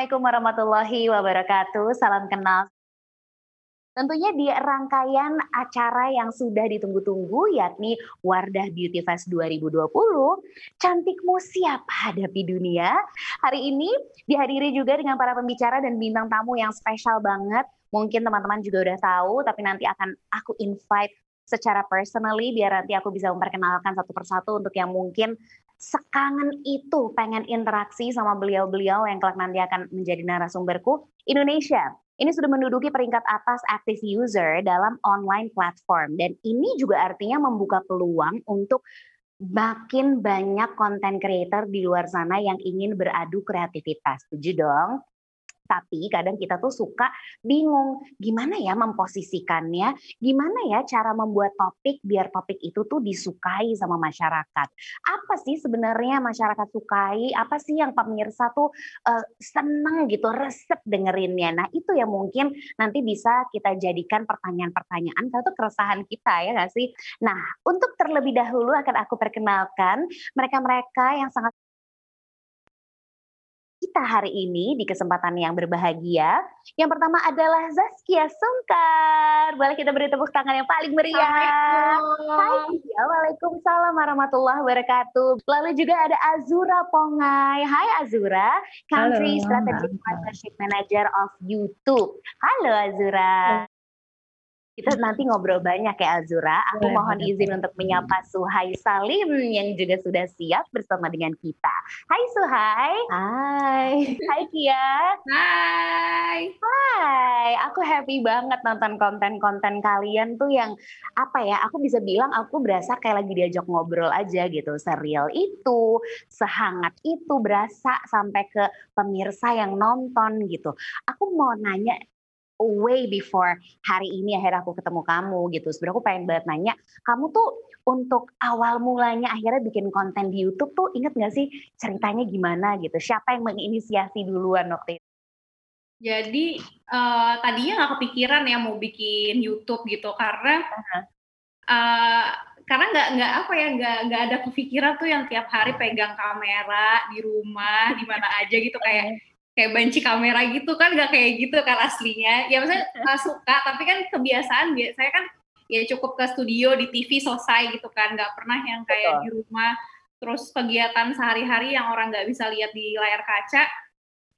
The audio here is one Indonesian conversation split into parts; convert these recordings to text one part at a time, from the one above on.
Assalamualaikum warahmatullahi wabarakatuh. Salam kenal. Tentunya di rangkaian acara yang sudah ditunggu-tunggu yakni Wardah Beauty Fest 2020, Cantikmu Siap Hadapi Dunia. Hari ini dihadiri juga dengan para pembicara dan bintang tamu yang spesial banget. Mungkin teman-teman juga udah tahu, tapi nanti akan aku invite secara personally biar nanti aku bisa memperkenalkan satu persatu untuk yang mungkin sekangen itu pengen interaksi sama beliau-beliau yang kelak nanti akan menjadi narasumberku. Indonesia ini sudah menduduki peringkat atas active user dalam online platform dan ini juga artinya membuka peluang untuk makin banyak konten creator di luar sana yang ingin beradu kreativitas. Setuju dong? Tapi kadang kita tuh suka bingung gimana ya memposisikannya, gimana ya cara membuat topik biar topik itu tuh disukai sama masyarakat. Apa sih sebenarnya masyarakat sukai? Apa sih yang pemirsa tuh uh, seneng gitu, resep dengerinnya. Nah itu yang mungkin nanti bisa kita jadikan pertanyaan-pertanyaan itu keresahan kita ya nggak sih? Nah untuk terlebih dahulu akan aku perkenalkan mereka-mereka yang sangat kita hari ini di kesempatan yang berbahagia. Yang pertama adalah Zaskia Sungkar. Boleh kita beri tepuk tangan yang paling meriah. Hai, Waalaikumsalam warahmatullahi wabarakatuh. Lalu juga ada Azura Pongai. Hai Azura, Country Halo. Strategic Partnership Manager of YouTube. Halo Azura. Kita nanti ngobrol banyak ya Azura. Aku boleh, mohon boleh, izin untuk menyapa Suhai Salim yang juga sudah siap bersama dengan kita. Hai Suhai. Hai. Hai Kia. Hai. Hai. Aku happy banget nonton konten-konten kalian tuh yang apa ya? Aku bisa bilang aku berasa kayak lagi diajak ngobrol aja gitu. Serial itu, sehangat itu berasa sampai ke pemirsa yang nonton gitu. Aku mau nanya way before hari ini akhirnya aku ketemu kamu gitu. Sebenarnya aku pengen banget nanya, kamu tuh untuk awal mulanya akhirnya bikin konten di YouTube tuh inget gak sih ceritanya gimana gitu? Siapa yang menginisiasi duluan waktu itu? Jadi uh, tadinya nggak kepikiran ya mau bikin YouTube gitu karena uh-huh. uh, karena nggak nggak apa ya nggak nggak ada kepikiran tuh yang tiap hari pegang kamera di rumah di mana aja gitu kayak kayak banci kamera gitu kan gak kayak gitu kan aslinya ya maksudnya uh, suka tapi kan kebiasaan saya kan ya cukup ke studio di TV selesai gitu kan nggak pernah yang kayak Betul. di rumah terus kegiatan sehari-hari yang orang nggak bisa lihat di layar kaca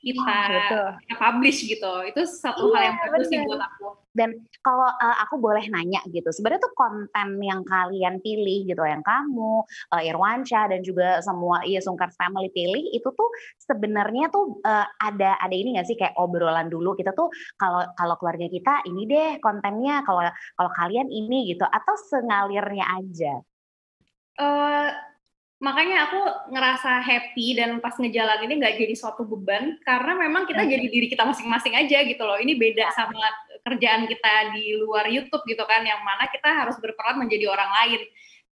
kita ya, publish gitu. Itu satu iya, hal yang bagus sih buat aku. Dan kalau uh, aku boleh nanya gitu, sebenarnya tuh konten yang kalian pilih gitu, yang kamu, uh, Irwansyah dan juga semua iya Sungkar Family pilih itu tuh sebenarnya tuh uh, ada ada ini nggak sih kayak obrolan dulu kita tuh kalau kalau keluarga kita ini deh kontennya, kalau kalau kalian ini gitu atau sengalirnya aja? Uh, makanya aku ngerasa happy dan pas ngejalan ini nggak jadi suatu beban karena memang kita jadi diri kita masing-masing aja gitu loh. Ini beda sama kerjaan kita di luar YouTube gitu kan yang mana kita harus berperan menjadi orang lain.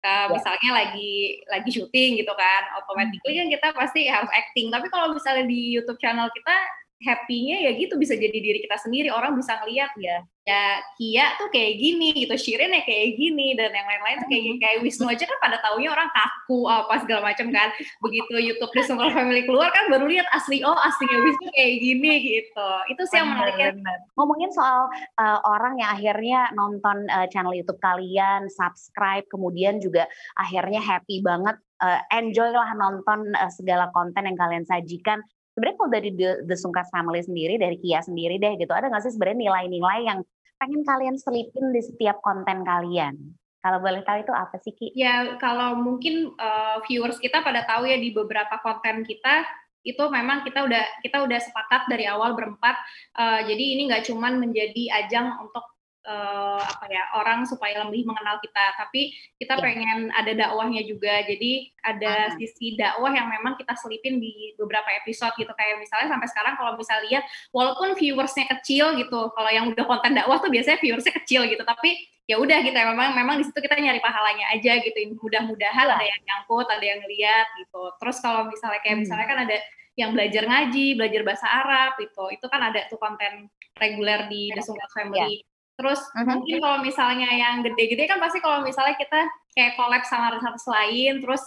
Uh, misalnya lagi lagi syuting gitu kan automatically kan kita pasti harus acting. Tapi kalau misalnya di YouTube channel kita happy-nya ya gitu bisa jadi diri kita sendiri orang bisa ngeliat ya ya Kia tuh kayak gini gitu Shirin ya kayak gini dan yang lain-lain tuh kayak kayak Wisnu aja kan pada taunya orang kaku apa segala macam kan. Begitu YouTube Summer Family keluar kan baru lihat asli oh aslinya Wisnu kayak gini gitu. Itu sih yang menariknya ngomongin soal uh, orang yang akhirnya nonton uh, channel YouTube kalian subscribe kemudian juga akhirnya happy banget uh, enjoy lah nonton uh, segala konten yang kalian sajikan sebenarnya kalau dari The, The Sungkas Family sendiri, dari Kia sendiri deh gitu, ada nggak sih sebenarnya nilai-nilai yang pengen kalian selipin di setiap konten kalian? Kalau boleh tahu itu apa sih Ki? Ya kalau mungkin uh, viewers kita pada tahu ya di beberapa konten kita itu memang kita udah kita udah sepakat dari awal berempat. Uh, jadi ini nggak cuman menjadi ajang untuk uh, apa ya orang supaya lebih mengenal kita tapi kita ya. pengen ada dakwahnya juga jadi ada uh sisi dakwah yang memang kita selipin di beberapa episode gitu kayak misalnya sampai sekarang kalau misalnya lihat walaupun viewersnya kecil gitu kalau yang udah konten dakwah tuh biasanya viewersnya kecil gitu tapi ya udah gitu ya memang memang di situ kita nyari pahalanya aja gitu mudah-mudahan ya. ada yang nyangkut ada yang lihat gitu terus kalau misalnya kayak hmm. misalnya kan ada yang belajar ngaji, belajar bahasa Arab itu, itu kan ada tuh konten reguler di The Sungguh Family. Terus uh-huh. mungkin kalau misalnya yang gede-gede kan pasti kalau misalnya kita kayak collab sama satu lain, terus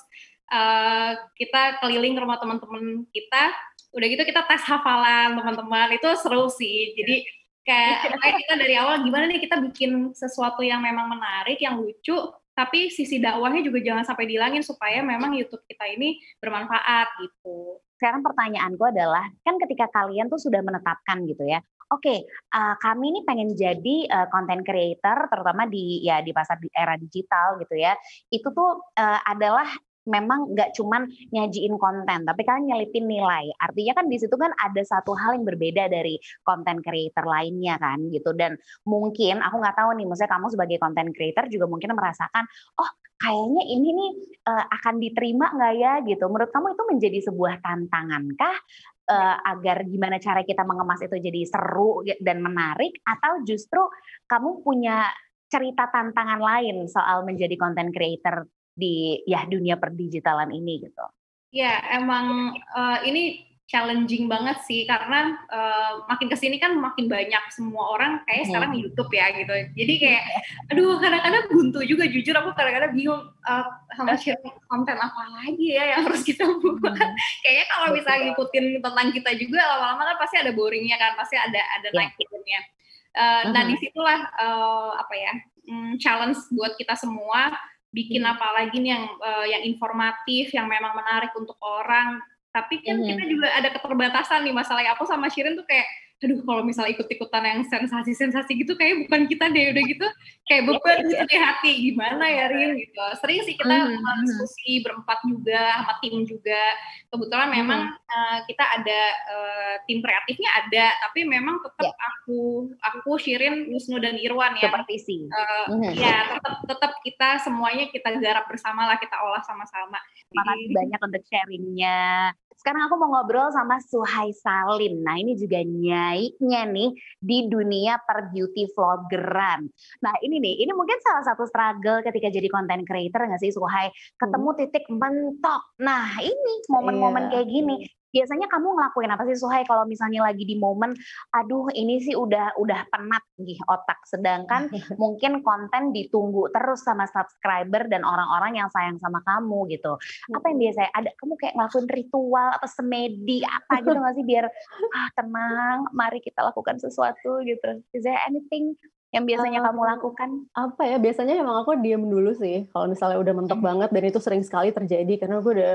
uh, kita keliling ke rumah teman-teman kita, udah gitu kita tes hafalan teman-teman itu seru sih jadi kayak, kayak kita dari awal gimana nih kita bikin sesuatu yang memang menarik yang lucu tapi sisi dakwahnya juga jangan sampai dihilangin supaya memang YouTube kita ini bermanfaat gitu. Sekarang pertanyaanku adalah kan ketika kalian tuh sudah menetapkan gitu ya, oke okay, uh, kami ini pengen jadi uh, content creator terutama di ya di pasar di era digital gitu ya, itu tuh uh, adalah memang nggak cuman nyajiin konten, tapi kalian nyelipin nilai. Artinya kan di situ kan ada satu hal yang berbeda dari konten creator lainnya kan gitu. Dan mungkin aku nggak tahu nih, maksudnya kamu sebagai content creator juga mungkin merasakan, oh kayaknya ini nih uh, akan diterima nggak ya gitu. Menurut kamu itu menjadi sebuah tantangan kah? Uh, agar gimana cara kita mengemas itu jadi seru dan menarik atau justru kamu punya cerita tantangan lain soal menjadi content creator di ya dunia perdigitalan ini gitu. Ya emang uh, ini challenging banget sih karena uh, makin ke sini kan makin banyak semua orang kayak sekarang di YouTube ya gitu. Jadi kayak aduh kadang-kadang buntu juga jujur aku kadang-kadang bingung uh, sama share konten apa lagi ya yang harus kita buat. Hmm. Kayaknya kalau bisa ngikutin tentang kita juga lama-lama kan pasti ada boringnya kan, pasti ada ada yeah. naik turunnya. Uh, Nah di situlah uh, apa ya um, challenge buat kita semua bikin hmm. apa lagi nih yang uh, yang informatif, yang memang menarik untuk orang. Tapi kan hmm. kita juga ada keterbatasan nih masalahnya aku sama Shirin tuh kayak aduh kalau misalnya ikut-ikutan yang sensasi-sensasi gitu kayak bukan kita deh udah gitu. Kayak beban gitu di hati. Gimana ya Rin? Gitu. Sering sih kita mm-hmm. diskusi berempat juga sama tim juga. Kebetulan memang mm-hmm. uh, kita ada uh, tim kreatifnya ada tapi memang tetap yeah. aku aku Shirin Wisnu dan Irwan ya. Seperti sih uh, mm-hmm. ya tetap tetap kita semuanya kita garap bersama lah kita olah sama-sama. Makasih banyak untuk sharingnya sekarang aku mau ngobrol sama Suhai Salim. Nah ini juga nyaiknya nih di dunia per beauty vloggeran. Nah ini nih, ini mungkin salah satu struggle ketika jadi content creator nggak sih Suhai? Ketemu hmm. titik mentok. Nah ini momen-momen yeah. kayak gini biasanya kamu ngelakuin apa sih Suhai kalau misalnya lagi di momen aduh ini sih udah udah penat nih otak. Sedangkan mungkin konten ditunggu terus sama subscriber dan orang-orang yang sayang sama kamu gitu. Apa yang biasanya ada kamu kayak ngelakuin ritual atau semedi apa gitu nggak sih biar ah tenang mari kita lakukan sesuatu gitu. Is there anything yang biasanya uh, kamu lakukan? Apa ya? Biasanya emang aku diem dulu sih. Kalau misalnya udah mentok hmm. banget dan itu sering sekali terjadi karena gue udah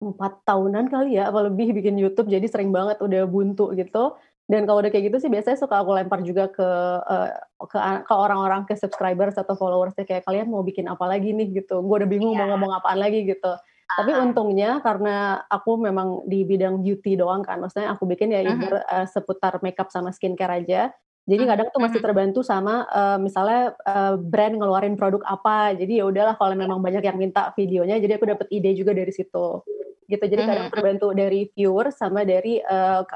empat tahunan kali ya apa lebih bikin YouTube jadi sering banget udah buntu gitu dan kalau udah kayak gitu sih biasanya suka aku lempar juga ke uh, ke ke orang-orang ke subscribers atau followers kayak kalian mau bikin apa lagi nih gitu gue udah bingung yeah. mau ngomong apaan lagi gitu tapi untungnya karena aku memang di bidang beauty doang kan maksudnya aku bikin ya uh -huh. uh, seputar makeup sama skincare aja jadi kadang tuh masih terbantu sama uh, misalnya uh, brand ngeluarin produk apa. Jadi ya udahlah kalau memang banyak yang minta videonya, jadi aku dapat ide juga dari situ gitu. Jadi kadang mm-hmm. terbantu dari viewer sama dari uh,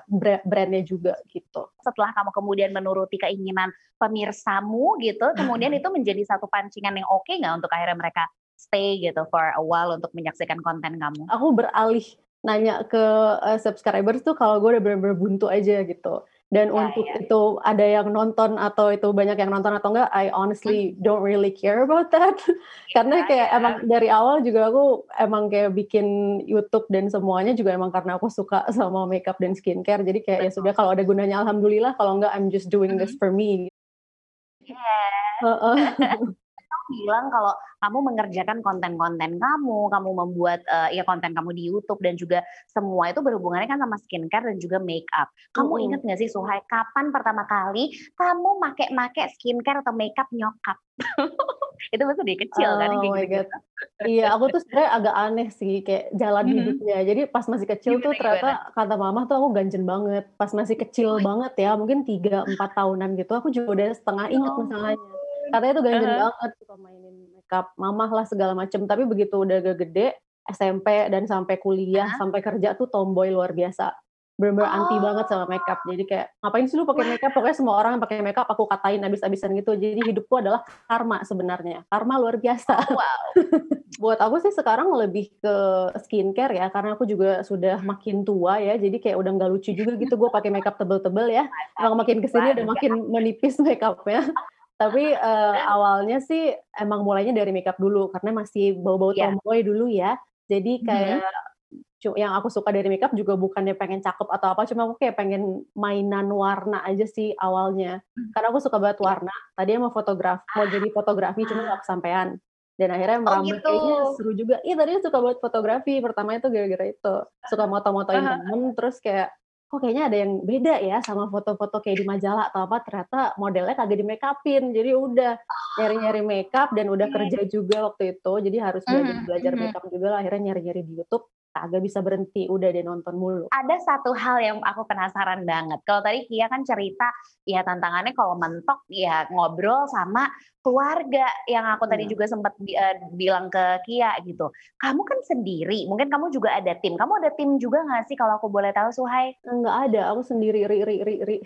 brandnya juga gitu. Setelah kamu kemudian menuruti keinginan pemirsamu gitu, kemudian itu menjadi satu pancingan yang oke okay nggak untuk akhirnya mereka stay gitu for a while untuk menyaksikan konten kamu? Aku beralih nanya ke uh, subscribers tuh kalau gue udah bener-bener buntu aja gitu dan ya, untuk ya. itu ada yang nonton atau itu banyak yang nonton atau enggak I honestly hmm. don't really care about that ya, karena kayak ya. emang dari awal juga aku emang kayak bikin YouTube dan semuanya juga emang karena aku suka sama makeup dan skincare jadi kayak Betul. ya sudah kalau ada gunanya alhamdulillah kalau enggak I'm just doing this hmm. for me yeah. uh -uh. Bilang kalau kamu mengerjakan konten-konten kamu, kamu membuat uh, ya konten kamu di YouTube dan juga semua itu berhubungannya kan sama skincare dan juga make up. Kamu mm inget nggak sih Suhai kapan pertama kali kamu make-make skincare atau make up nyokap? itu waktu dia kecil oh, kan kayak gitu. God. iya, aku tuh sebenarnya agak aneh sih kayak jalan mm-hmm. hidupnya. Jadi pas masih kecil gimana, tuh ternyata gimana? kata mama tuh aku ganjen banget. Pas masih kecil oh. banget ya, mungkin 3 4 tahunan gitu aku juga udah setengah inget oh. masalahnya katanya tuh ganjen uh-huh. banget suka mainin makeup mamah lah segala macem. Tapi begitu udah gak gede SMP dan sampai kuliah uh-huh. sampai kerja tuh tomboy luar biasa. Bener-bener oh. anti banget sama makeup. Jadi kayak ngapain sih lu pakai makeup? Pokoknya semua orang yang pakai makeup aku katain abis-abisan gitu. Jadi hidupku adalah karma sebenarnya. Karma luar biasa. Oh, wow. buat aku sih sekarang lebih ke skincare ya karena aku juga sudah makin tua ya. Jadi kayak udah nggak lucu juga gitu gue pakai makeup tebel-tebel ya. Emang makin ke sini udah makin menipis makeupnya tapi uh, awalnya sih emang mulainya dari makeup dulu karena masih bau-bau yeah. tomboy dulu ya. Jadi mm-hmm. kayak mm-hmm. yang aku suka dari makeup juga bukannya pengen cakep atau apa, cuma aku kayak pengen mainan warna aja sih awalnya. Hmm. Karena aku suka banget iya. warna. Tadi mau fotograf, mau jadi fotografi, cuma nggak kesampaian. Dan akhirnya oh, merambah gitu. kayaknya seru juga. Iya tadinya suka buat fotografi. Pertama itu gara-gara itu. Suka moto-motoin uh -huh. temen. Terus kayak, kok kayaknya ada yang beda ya sama foto-foto kayak di majalah atau apa. Ternyata modelnya kagak di make upin. Jadi udah nyari-nyari makeup dan udah kerja juga waktu itu. Jadi harus belajar, belajar make up juga lah. Akhirnya nyari-nyari di Youtube agak bisa berhenti udah deh nonton mulu. Ada satu hal yang aku penasaran banget. Kalau tadi Kia kan cerita ya tantangannya kalau mentok ya ngobrol sama keluarga yang aku tadi iya. juga sempat uh, bilang ke Kia gitu. Kamu kan sendiri, mungkin kamu juga ada tim. Kamu ada tim juga nggak sih kalau aku boleh tahu Suhai? Enggak ada, aku sendiri ri ri ri ri.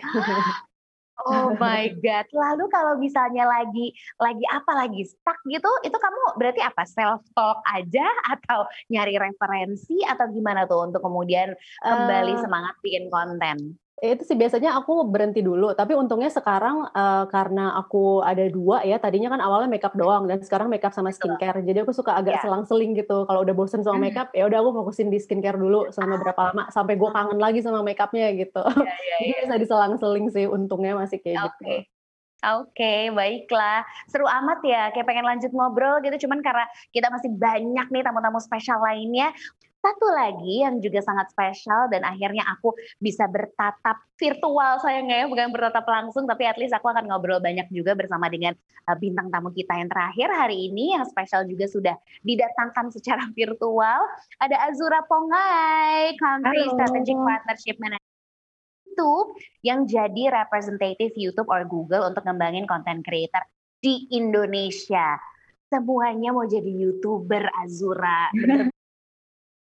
Oh my god. Lalu kalau misalnya lagi lagi apa lagi stuck gitu, itu kamu berarti apa? Self talk aja atau nyari referensi atau gimana tuh untuk kemudian kembali uh, semangat bikin konten? Itu sih biasanya aku berhenti dulu tapi untungnya sekarang uh, karena aku ada dua ya tadinya kan awalnya makeup doang dan sekarang makeup sama skincare jadi aku suka agak yeah. selang-seling gitu kalau udah bosen sama makeup ya udah aku fokusin di skincare dulu selama berapa lama sampai gue kangen lagi sama makeupnya gitu yeah, yeah, jadi yeah. bisa diselang-seling sih untungnya masih kayak okay. gitu Oke, okay, baiklah. Seru amat ya, kayak pengen lanjut ngobrol gitu. Cuman karena kita masih banyak nih tamu-tamu spesial lainnya, satu lagi yang juga sangat spesial dan akhirnya aku bisa bertatap virtual sayangnya ya, bukan bertatap langsung, tapi at least aku akan ngobrol banyak juga bersama dengan uh, bintang tamu kita yang terakhir hari ini yang spesial juga sudah didatangkan secara virtual. Ada Azura Pongai, Country Halo. Strategic Partnership Manager YouTube yang jadi representative YouTube or Google untuk ngembangin content creator di Indonesia. Semuanya mau jadi YouTuber Azura. Bener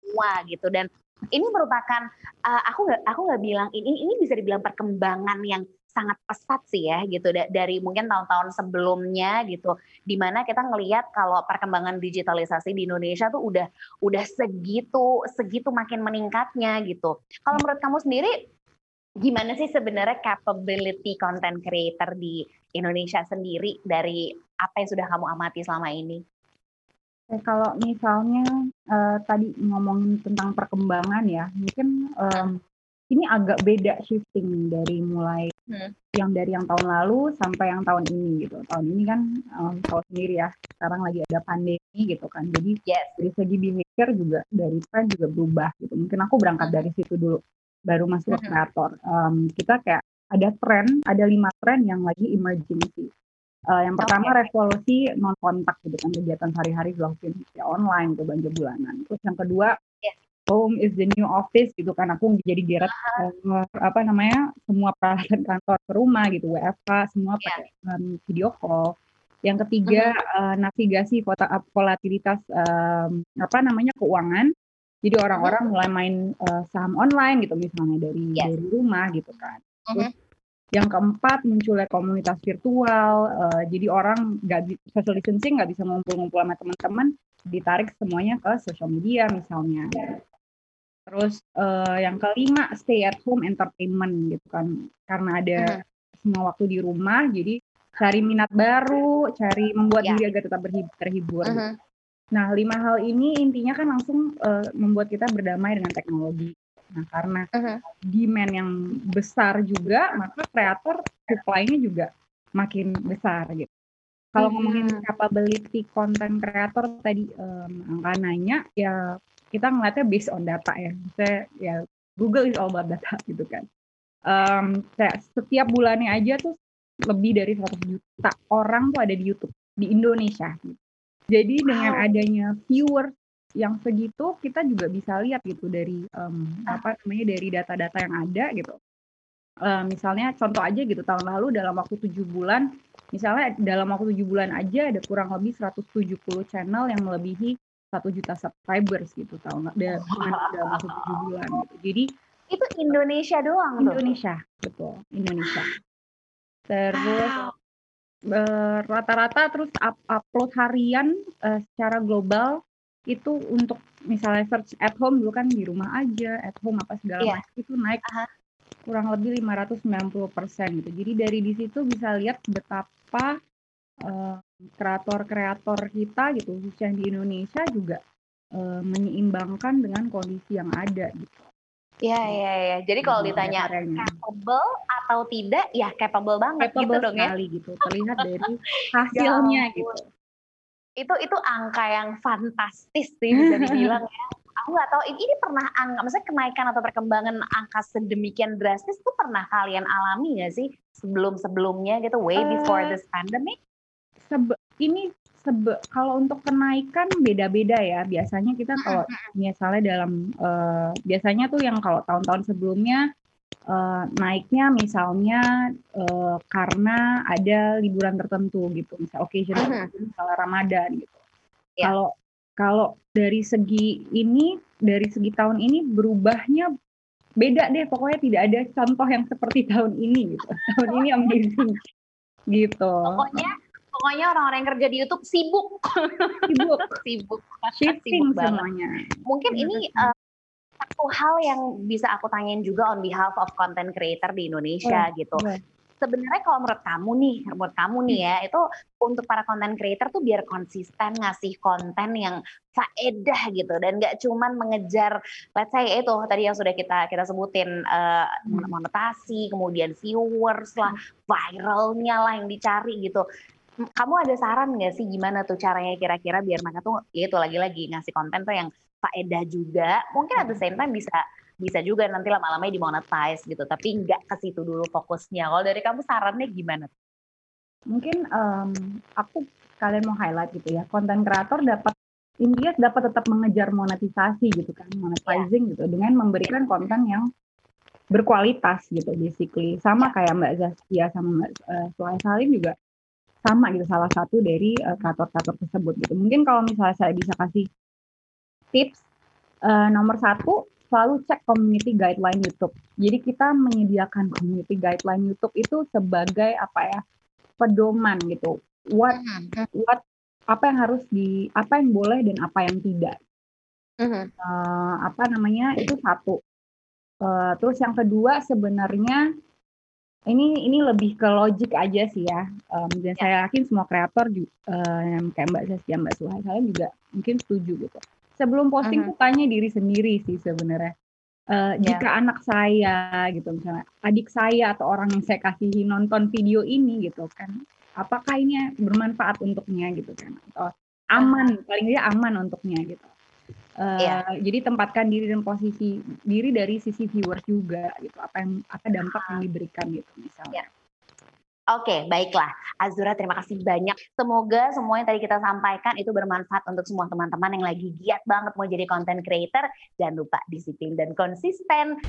semua gitu. Dan ini merupakan uh, aku nggak aku nggak bilang ini ini bisa dibilang perkembangan yang sangat pesat sih ya gitu. Dari mungkin tahun-tahun sebelumnya gitu di mana kita ngelihat kalau perkembangan digitalisasi di Indonesia tuh udah udah segitu segitu makin meningkatnya gitu. Kalau menurut kamu sendiri gimana sih sebenarnya capability content creator di Indonesia sendiri dari apa yang sudah kamu amati selama ini? Kalau misalnya, uh, tadi ngomongin tentang perkembangan ya, mungkin, um, ini agak beda shifting dari mulai hmm. yang dari yang tahun lalu sampai yang tahun ini gitu. Tahun ini kan, um, tahu sendiri ya, sekarang lagi ada pandemi gitu kan. Jadi yes. dari segi behavior juga, dari tren juga berubah gitu. Mungkin aku berangkat dari situ dulu, baru masuk ke kreator. Um, kita kayak ada tren, ada lima tren yang lagi emerging sih. Uh, yang pertama okay. revolusi non kontak gitu kan kegiatan sehari-hari dilakukan ya online gitu belanja bulanan. Terus yang kedua yeah. home is the new office gitu kan aku jadi geret uh, apa namanya semua peralatan kantor ke rumah gitu WFH semua yeah. pakai um, video call. Yang ketiga uh, navigasi volatilitas um, apa namanya keuangan. Jadi orang-orang mulai main uh, saham online gitu misalnya dari yes. dari rumah gitu kan. Terus yang keempat munculnya komunitas virtual, uh, jadi orang nggak social distancing nggak bisa ngumpul-ngumpul sama teman-teman, ditarik semuanya ke social media misalnya. Terus uh, yang kelima stay at home entertainment gitu kan, karena ada -huh. semua waktu di rumah, jadi cari minat baru, cari membuat yeah. diri agar tetap terhibur. Uh -huh. Nah lima hal ini intinya kan langsung uh, membuat kita berdamai dengan teknologi. Nah, karena uh-huh. demand yang besar juga, maka kreator supply-nya juga makin besar gitu. Kalau uh-huh. ngomongin capability konten kreator tadi um, angka nanya, ya kita ngeliatnya based on data ya. Misalnya ya Google is all about data gitu kan. Um, kayak setiap bulannya aja tuh lebih dari 100 juta orang tuh ada di YouTube di Indonesia. Gitu. Jadi dengan adanya viewers yang segitu kita juga bisa lihat gitu dari um, apa namanya dari data-data yang ada gitu. Uh, misalnya contoh aja gitu tahun lalu dalam waktu tujuh bulan, misalnya dalam waktu tujuh bulan aja ada kurang lebih 170 channel yang melebihi satu juta subscribers gitu tahun dalam, dalam waktu tujuh bulan gitu. Jadi itu Indonesia doang Indonesia tuh. betul Indonesia. Terus uh, rata-rata terus up upload harian uh, secara global itu untuk misalnya search at home dulu kan di rumah aja, at home apa segala yeah. macam itu naik uh-huh. kurang lebih 590 persen gitu. Jadi dari di situ bisa lihat betapa kreator kreator-kreator kita gitu, khususnya di Indonesia juga uh, menyeimbangkan dengan kondisi yang ada gitu. Iya iya iya. Jadi kalau ditanya capable atau tidak, ya capable banget gitu capable gitu dong ya. gitu. Terlihat dari hasilnya ya gitu. Itu itu angka yang fantastis sih bisa dibilang ya. Aku nggak tahu ini, ini pernah angka, maksudnya kenaikan atau perkembangan angka sedemikian drastis itu pernah kalian alami nggak sih sebelum sebelumnya gitu, way before uh, this pandemic? Sebe ini sebe kalau untuk kenaikan beda-beda ya. Biasanya kita kalau misalnya dalam uh, biasanya tuh yang kalau tahun-tahun sebelumnya uh, naiknya misalnya uh, karena ada liburan tertentu gitu, misal occasion tertentu, misalnya Ramadan gitu. Yeah. Kalau kalau dari segi ini, dari segi tahun ini berubahnya beda deh. Pokoknya tidak ada contoh yang seperti tahun ini gitu. Tahun ini amazing gitu. Pokoknya pokoknya orang-orang yang kerja di YouTube sibuk. Sibuk. sibuk. Sibuk semuanya. Mungkin ya, ini uh, satu hal yang bisa aku tanyain juga on behalf of content creator di Indonesia oh, gitu. Yeah. Sebenarnya kalau menurut kamu nih, menurut kamu nih ya, itu untuk para content creator tuh biar konsisten ngasih konten yang faedah gitu dan gak cuman mengejar let's say itu tadi yang sudah kita kita sebutin uh, monetasi, kemudian viewers lah, viralnya lah yang dicari gitu kamu ada saran nggak sih gimana tuh caranya kira-kira biar mereka tuh ya itu lagi-lagi ngasih konten tuh yang faedah juga mungkin at the same time bisa bisa juga nanti lama-lama dimonetize gitu tapi nggak ke situ dulu fokusnya kalau dari kamu sarannya gimana mungkin um, aku kalian mau highlight gitu ya konten kreator dapat intinya dapat tetap mengejar monetisasi gitu kan monetizing yeah. gitu dengan memberikan konten yang berkualitas gitu basically sama kayak Mbak Zaskia sama Mbak uh, Salim juga sama gitu salah satu dari uh, kreator-kreator tersebut gitu. Mungkin kalau misalnya saya bisa kasih tips uh, nomor satu selalu cek community guideline YouTube. Jadi kita menyediakan community guideline YouTube itu sebagai apa ya pedoman gitu. What mm-hmm. what apa yang harus di apa yang boleh dan apa yang tidak. Uh, apa namanya itu satu. Uh, terus yang kedua sebenarnya ini ini lebih ke logik aja sih ya, um, dan ya. saya yakin semua kreator juga uh, yang kayak Mbak Saskia, Mbak Suhai saya juga mungkin setuju gitu. Sebelum posting uh-huh. tuh tanya diri sendiri sih sebenarnya. Uh, ya. Jika anak saya gitu misalnya, adik saya atau orang yang saya kasihi nonton video ini gitu kan, apakah ini bermanfaat untuknya gitu kan, atau aman, paling tidak aman untuknya gitu. Uh, yeah. Jadi tempatkan diri dan posisi diri dari sisi viewers juga gitu. Apa yang apa dampak yang diberikan gitu misalnya. Yeah. Oke, baiklah. Azura, terima kasih banyak. Semoga semua yang tadi kita sampaikan itu bermanfaat untuk semua teman-teman yang lagi giat banget mau jadi content creator. Jangan lupa disiplin dan konsisten.